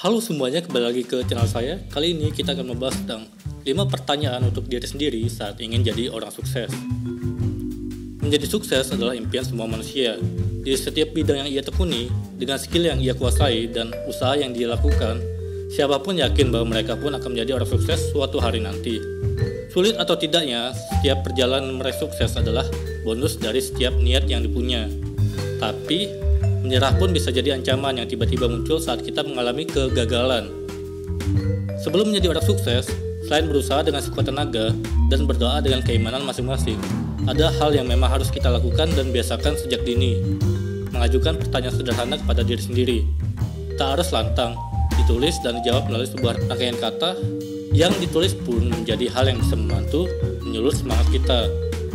Halo semuanya, kembali lagi ke channel saya. Kali ini kita akan membahas tentang 5 pertanyaan untuk diri sendiri saat ingin jadi orang sukses. Menjadi sukses adalah impian semua manusia. Di setiap bidang yang ia tekuni, dengan skill yang ia kuasai dan usaha yang dia lakukan, siapa pun yakin bahwa mereka pun akan menjadi orang sukses suatu hari nanti. Sulit atau tidaknya, setiap perjalanan meraih sukses adalah bonus dari setiap niat yang dipunya. Tapi, Menyerah pun bisa jadi ancaman yang tiba-tiba muncul saat kita mengalami kegagalan. Sebelum menjadi orang sukses, selain berusaha dengan sekuat tenaga dan berdoa dengan keimanan masing-masing, ada hal yang memang harus kita lakukan dan biasakan sejak dini. Mengajukan pertanyaan sederhana kepada diri sendiri. Tak harus lantang, ditulis dan dijawab melalui sebuah rangkaian kata yang ditulis pun menjadi hal yang bisa membantu menyulut semangat kita.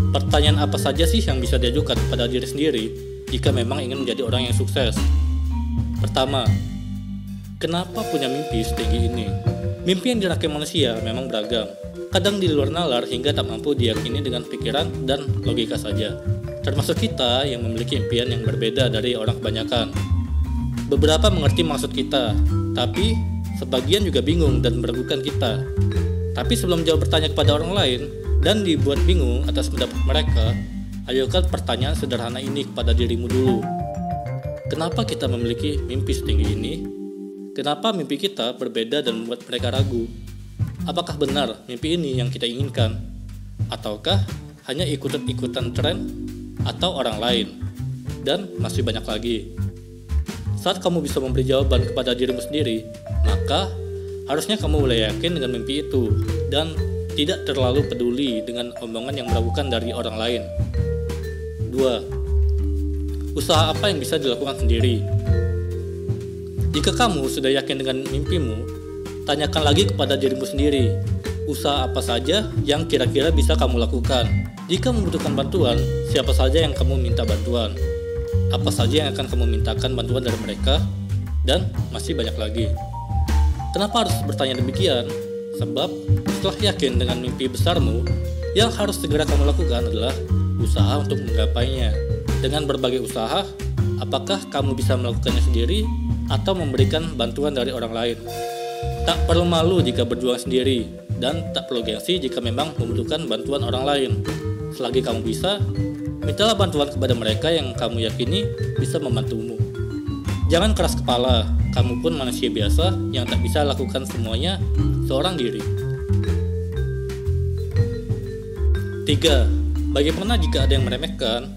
Pertanyaan apa saja sih yang bisa diajukan kepada diri sendiri jika memang ingin menjadi orang yang sukses. Pertama, kenapa punya mimpi setinggi ini? Mimpi yang dirakai manusia memang beragam, kadang di luar nalar hingga tak mampu diyakini dengan pikiran dan logika saja. Termasuk kita yang memiliki impian yang berbeda dari orang kebanyakan. Beberapa mengerti maksud kita, tapi sebagian juga bingung dan meragukan kita. Tapi sebelum jawab bertanya kepada orang lain dan dibuat bingung atas pendapat mereka, Ayokan pertanyaan sederhana ini kepada dirimu dulu. Kenapa kita memiliki mimpi setinggi ini? Kenapa mimpi kita berbeda dan membuat mereka ragu? Apakah benar mimpi ini yang kita inginkan? Ataukah hanya ikutan-ikutan tren atau orang lain? Dan masih banyak lagi. Saat kamu bisa memberi jawaban kepada dirimu sendiri, maka harusnya kamu mulai yakin dengan mimpi itu dan tidak terlalu peduli dengan omongan yang meragukan dari orang lain. 2. Usaha apa yang bisa dilakukan sendiri? Jika kamu sudah yakin dengan mimpimu, tanyakan lagi kepada dirimu sendiri, usaha apa saja yang kira-kira bisa kamu lakukan. Jika membutuhkan bantuan, siapa saja yang kamu minta bantuan? Apa saja yang akan kamu mintakan bantuan dari mereka? Dan masih banyak lagi. Kenapa harus bertanya demikian? Sebab setelah yakin dengan mimpi besarmu, yang harus segera kamu lakukan adalah usaha untuk menggapainya. Dengan berbagai usaha, apakah kamu bisa melakukannya sendiri atau memberikan bantuan dari orang lain? Tak perlu malu jika berjuang sendiri, dan tak perlu gengsi jika memang membutuhkan bantuan orang lain. Selagi kamu bisa, mintalah bantuan kepada mereka yang kamu yakini bisa membantumu. Jangan keras kepala, kamu pun manusia biasa yang tak bisa lakukan semuanya seorang diri. 3. Bagaimana jika ada yang meremehkan?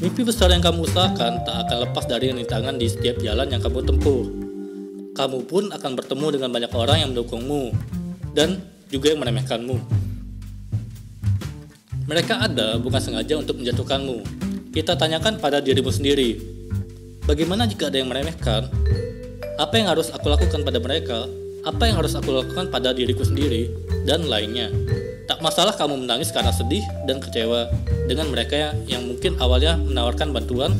Mimpi besar yang kamu usahakan tak akan lepas dari rintangan di setiap jalan yang kamu tempuh. Kamu pun akan bertemu dengan banyak orang yang mendukungmu dan juga yang meremehkanmu. Mereka ada bukan sengaja untuk menjatuhkanmu. Kita tanyakan pada dirimu sendiri, bagaimana jika ada yang meremehkan? Apa yang harus aku lakukan pada mereka? Apa yang harus aku lakukan pada diriku sendiri? Dan lainnya. Tak masalah kamu menangis karena sedih dan kecewa dengan mereka yang mungkin awalnya menawarkan bantuan,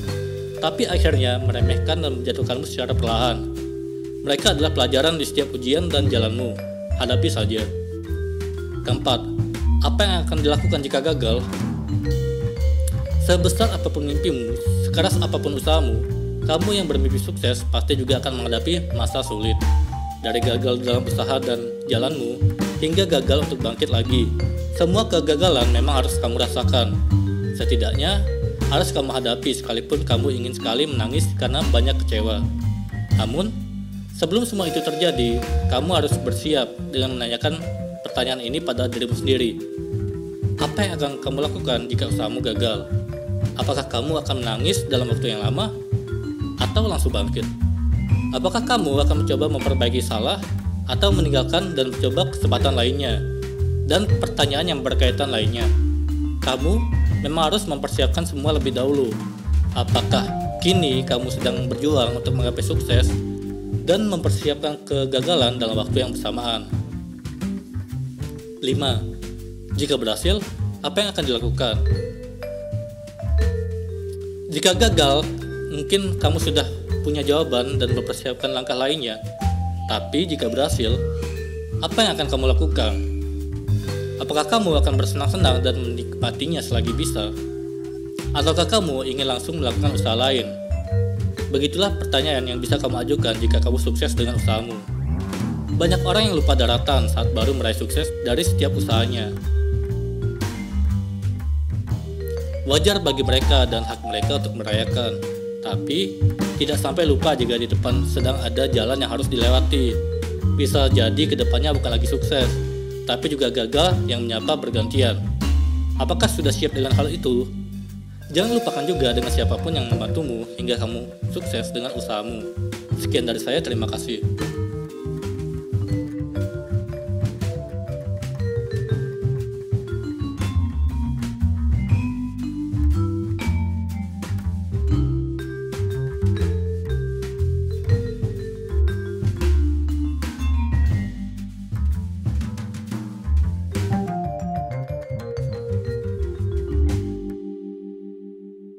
tapi akhirnya meremehkan dan menjatuhkanmu secara perlahan. Mereka adalah pelajaran di setiap ujian dan jalanmu. Hadapi saja. Keempat, apa yang akan dilakukan jika gagal? Sebesar apa pun mimpimu, sekeras apa pun usahamu, kamu yang bermimpi sukses pasti juga akan menghadapi masa sulit. Dari gagal dalam usaha dan jalanmu, hingga gagal untuk bangkit lagi. Semua kegagalan memang harus kamu rasakan. Setidaknya harus kamu hadapi sekalipun kamu ingin sekali menangis karena banyak kecewa. Namun, sebelum semua itu terjadi, kamu harus bersiap dengan menanyakan pertanyaan ini pada dirimu sendiri. Apa yang akan kamu lakukan jika usahamu gagal? Apakah kamu akan menangis dalam waktu yang lama atau langsung bangkit? Apakah kamu akan mencoba memperbaiki salah atau meninggalkan dan mencoba kesempatan lainnya. Dan pertanyaan yang berkaitan lainnya, kamu memang harus mempersiapkan semua lebih dahulu. Apakah kini kamu sedang berjuang untuk menggapai sukses dan mempersiapkan kegagalan dalam waktu yang bersamaan? 5. Jika berhasil, apa yang akan dilakukan? Jika gagal, mungkin kamu sudah punya jawaban dan mempersiapkan langkah lainnya tapi jika berhasil, apa yang akan kamu lakukan? Apakah kamu akan bersenang-senang dan menikmatinya selagi bisa? Ataukah kamu ingin langsung melakukan usaha lain? Begitulah pertanyaan yang bisa kamu ajukan jika kamu sukses dengan usahamu. Banyak orang yang lupa daratan saat baru meraih sukses dari setiap usahanya. Wajar bagi mereka dan hak mereka untuk merayakan, tapi tidak sampai lupa jika di depan sedang ada jalan yang harus dilewati. Bisa jadi ke depannya bukan lagi sukses, tapi juga gagal yang menyapa bergantian. Apakah sudah siap dengan hal itu? Jangan lupakan juga dengan siapa pun yang membantumu hingga kamu sukses dengan usahamu. Sekian dari saya, terima kasih.